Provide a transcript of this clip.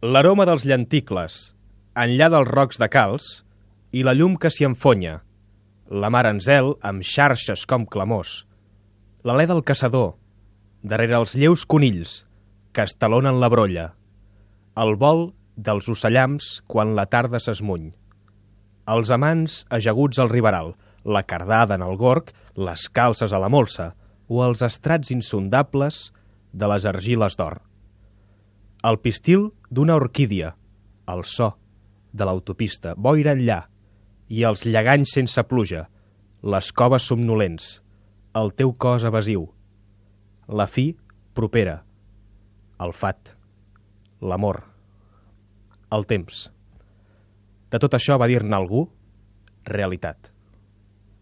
L'aroma dels llenticles, enllà dels rocs de calç, i la llum que s'hi enfonya, la mar en zel amb xarxes com clamors, l'alè del caçador, darrere els lleus conills que estalonen la brolla, el vol dels ocellams quan la tarda s'esmuny, els amants ajaguts al riberal, la cardada en el gorg, les calces a la molsa o els estrats insondables de les argiles d'or. El pistil d'una orquídia, el so de l'autopista, boira enllà, i els lleganys sense pluja, les coves somnolents, el teu cos evasiu, la fi propera, el fat, l'amor, el temps. De tot això va dir-ne algú realitat.